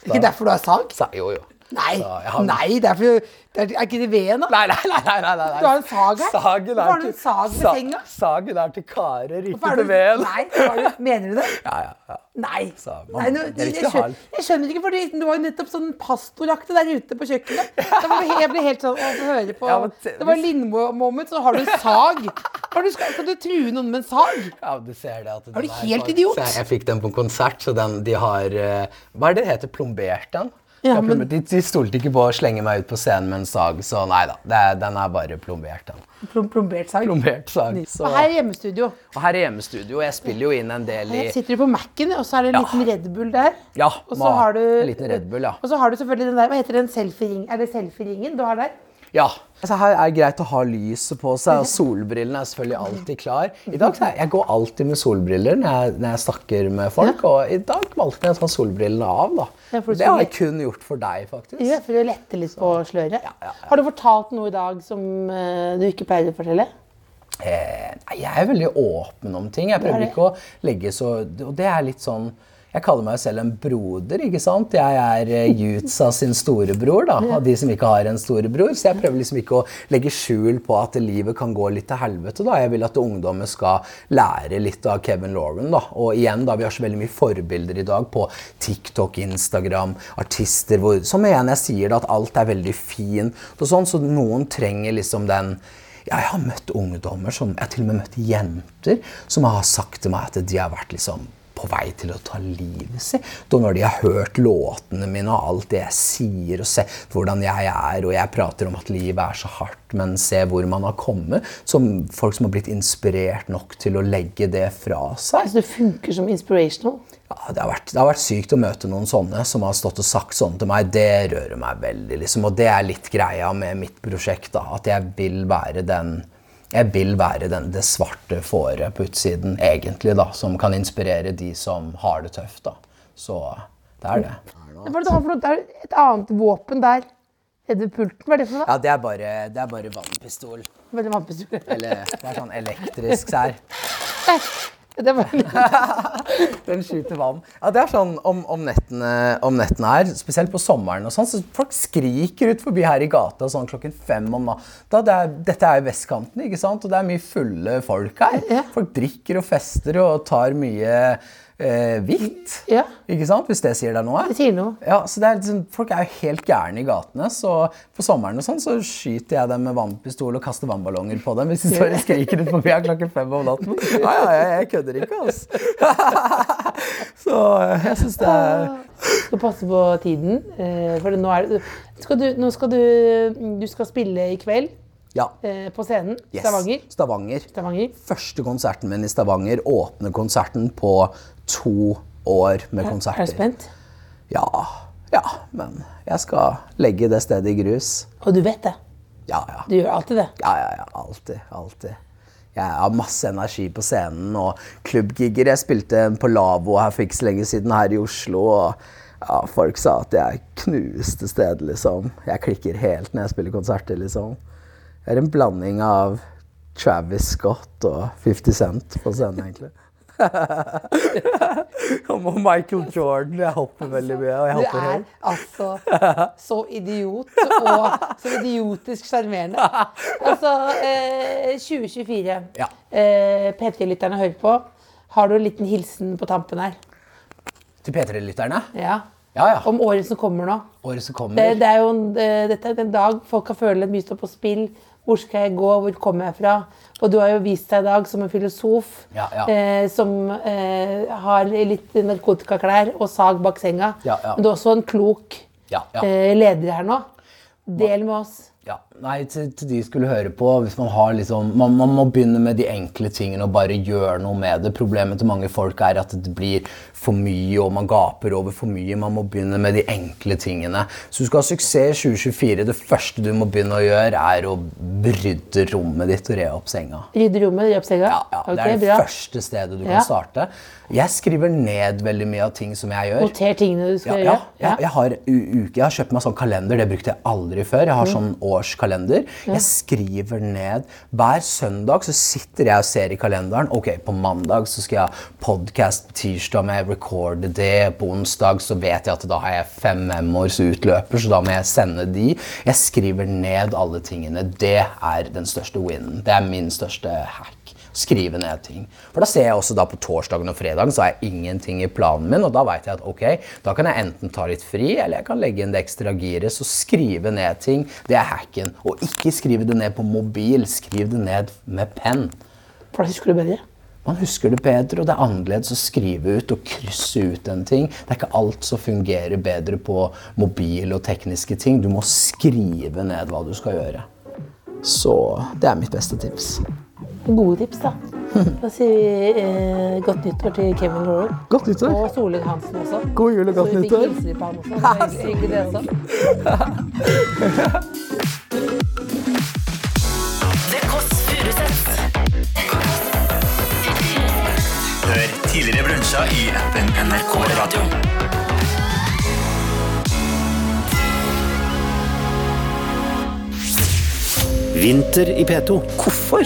E: så
C: Ikke derfor du har sag?
E: Sa, jo, jo.
C: Nei,
E: har-
C: nei, det er, for, det er, er ikke det veden, da?
E: Nei, nei, nei, nei, nei, nei.
C: Du har en sag her?
E: Sagen er
C: til, sag
E: sa- Sagen er til karer, ikke til veden.
C: Nei, du, mener du det?
E: Ja, ja, ja.
C: Nei.
E: Så, man-
C: Nei nå,
E: det
C: jeg,
E: ha
C: skjønner, jeg skjønner ikke, for du var jo nettopp sånn pastoraktig der ute på kjøkkenet. Da var det, jeg ble helt sånn å få høre på
E: Ja, men
C: Det var Lindmo-moment, så har du en sag. Har du, skal, skal du true noen med en sag?
E: Ja, du ser det at den
C: Er du helt idiot?
E: Jeg, jeg fikk den på en konsert, så den, de har eh, Hva er det det heter? Plombert den?
C: Ja, men-
E: de, de stolte ikke på å slenge meg ut på scenen med en sag, så nei da. Det den er bare plombert, den.
C: Plom, plombert sag.
E: Plombert sag. Så.
C: Og her er hjemmestudio.
E: Og her er hjemmestudio. Jeg spiller jo inn en del i
C: Her sitter du på Mac-en, og så er det en
E: Ja.
C: liten Red Bull der.
E: Ja,
C: Og så har du
E: en liten Red Bull, ja.
C: Og så har du selvfølgelig den der, hva heter den selfie-ringen? Er det selfie-ringen du har der?
E: Ja. Altså, her er det greit å ha lyset på seg, og solbrillene er selvfølgelig alltid klar. I dag, så Jeg går alltid med solbriller når jeg, når jeg snakker med folk, og i dag valgte jeg å ta solbrillene av. da.
C: Ja,
E: det har jeg kun gjort for deg, faktisk.
C: Ja, for å lette litt på sløret.
E: ja, ja.
C: Har du fortalt noe i dag som eh, du ikke pleier å fortelle?
E: Eh, nei, jeg er veldig åpen om ting. Jeg
C: er
E: prøver ikke å legge så Og det er litt sånn Jeg kaller meg selv en broder, ikke sant? Jeg er eh, Jutsa sin storebror, da, av de som ikke har en storebror. Så jeg prøver liksom ikke å legge skjul på at livet kan gå litt til helvete, da. Jeg vil at ungdommen skal lære litt av Kevin Lauren, da. Og igjen, da, vi har så veldig mye forbilder i dag på TikTok, Instagram, artister, hvor, som igjen jeg sier da, at alt er veldig fint og sånn, så noen trenger liksom den ja, jeg har møtt ungdommer, som, jeg har til og med møtt jenter, som har sagt til meg at de har vært liksom på vei til å ta livet sitt. Da når de har hørt låtene mine og alt det jeg sier, og sett hvordan jeg er, og jeg prater om at livet er så hardt, men se hvor man har kommet. Som folk som har blitt inspirert nok til å legge det fra seg.
C: Altså, det funker som inspirational.
E: Ja, det, har vært, det har vært sykt å møte noen sånne som har stått og sagt sånn til meg. Det rører meg veldig. liksom, Og det er litt greia med mitt prosjekt. da, At jeg vil være den jeg vil være den, det svarte fåret på utsiden, egentlig, da, som kan inspirere de som har det tøft. da. Så det er det.
C: Hva er det du har for noe? Det er et annet våpen der nede ved pulten. Hva er det for noe?
E: Ja, det er bare, det er bare vannpistol.
C: Veldig vannpistol.
E: Eller det er sånn elektrisk sær. Den skyter vann. Ja, det er sånn om, om, nettene, om nettene her, spesielt på sommeren og sånn, så folk skriker ut forbi her i gata sånn klokken fem om natta. Det er, dette er vestkanten, ikke sant? Og det er mye fulle folk her. Folk drikker og fester og tar mye eh, hvitt.
C: Ja.
E: Ikke sant? Hvis det sier deg noe.
C: Det sier noe.
E: Ja, så det er liksom, Folk er jo helt gærne i gatene, så på sommeren og sånn, så skyter jeg dem med vannpistol og kaster vannballonger på dem hvis de står og skriker ut forbi her klokken fem om natten. Ja, ja, jeg, jeg kødder ikke, altså. så eh, jeg syns det er
C: Skal passe på tiden. eh, For nå, er det, skal du, nå skal du Du skal spille i kveld
E: Ja.
C: eh, på scenen.
E: Yes.
C: Stavanger.
E: Stavanger.
C: Stavanger.
E: Første konserten min i Stavanger. Åpner konserten på to år med konserter.
C: Er du spent?
E: Ja. Ja, men jeg skal legge det stedet i grus.
C: Og du vet det.
E: Ja, ja.
C: Du gjør alltid det.
E: Ja, ja, ja. Alltid. Alltid. Jeg har masse energi på scenen og klubbgigger. Jeg spilte en på Lavvo her for ikke så lenge siden her i Oslo. og ja, Folk sa at jeg knuste stedet, liksom. Jeg klikker helt når jeg spiller konserter, liksom. Jeg er en blanding av Travis Scott og 50 Cent på scenen, egentlig. og Michael Jordan. Jeg hopper veldig mye. og jeg
C: Du er altså så idiot og så idiotisk sjarmerende. Altså, eh, 2024.
E: Ja.
C: Eh, P3-lytterne hører på. Har du en liten hilsen på tampen her?
E: Til P3-lytterne.
C: Ja.
E: Ja, ja.
C: Om året som kommer nå.
E: Året som kommer.
C: Det, det er jo en, eh, dette er en dag folk kan føle mye står på spill. Hvor skal jeg gå? Hvor kommer jeg fra? Og du har jo vist deg i dag som en filosof
E: Ja, ja.
C: Eh, som eh, har litt narkotikaklær og sag bak senga.
E: Ja, ja.
C: Men du er også en klok
E: Ja, ja.
C: eh, leder her nå. Del med oss.
E: Ja, nei, til, til de skulle høre på, hvis man har liksom, man, man må begynne med de enkle tingene og bare gjøre noe med det. Problemet til mange folk er at det blir for mye, og man gaper over for mye. Man må begynne med de enkle tingene. Så du skal ha suksess i 2024. Det første du må begynne å gjøre, er å rydde rommet ditt og re opp senga.
C: Rydde rommet, re opp senga.
E: Ja, ja,
C: okay,
E: det er det
C: bra.
E: første stedet du
C: Ja.
E: kan starte. Jeg skriver ned veldig mye av ting som jeg gjør.
C: Noter tingene du skal
E: ja,
C: gjøre.
E: ja. Jeg, har, uke, jeg har kjøpt meg sånn kalender, det brukte jeg aldri før. Jeg har sånn årskalender. Jeg skriver ned. Hver søndag så sitter jeg og ser i kalenderen. Ok, på mandag så skal jeg ha podcast, tirsdag må jeg recorde det, på onsdag så vet jeg at da har jeg fem memos utløper, så da må jeg sende de. Jeg skriver ned alle tingene. Det er den største winen. Det er min største hack skrive ned ting. For da ser jeg også da på torsdagen og fredagen så har jeg ingenting i planen min, og da vet jeg at ok, da kan jeg enten ta litt fri, eller jeg kan legge inn det ekstra giret, så skrive ned ting, det er hacken. Og ikke skrive det ned på mobil, skriv det ned med penn.
C: For da husker du bedre.
E: Man husker det bedre, og det er annerledes å skrive ut og krysse ut en ting. Det er ikke alt som fungerer bedre på mobil og tekniske ting. Du må skrive ned hva du skal gjøre. Så det er mitt beste tips.
C: Gode tips, da. Da sier vi eh, godt nyttår til Kevin Lauren.
E: Godt nyttår.
C: Og Solveig Hansen også.
E: God jul og godt
C: Så vi fikk
E: nyttår.
C: på han også. Det var hyggelig, hyggelig det også.
B: The Kåss Furuseths.
G: Hør tidligere brunsja i appen NRK Radio.
A: Vinter i P2. Hvorfor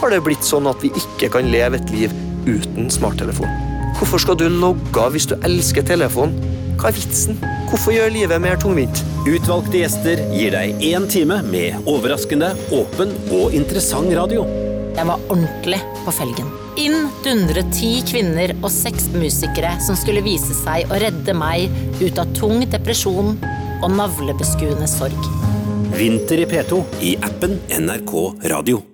A: har det blitt sånn at vi ikke kan leve et liv uten smarttelefon?
H: Hvorfor skal du logge av hvis du elsker telefon? Hva er vitsen? Hvorfor gjør livet mer tungvint?
I: Utvalgte gjester gir deg én time med overraskende, åpen og interessant radio.
B: Jeg var ordentlig på felgen. Inn dundret ti kvinner og seks musikere som skulle vise seg å redde meg ut av tung depresjon og navlebeskuende sorg.
I: Vinter i P2 i appen NRK Radio.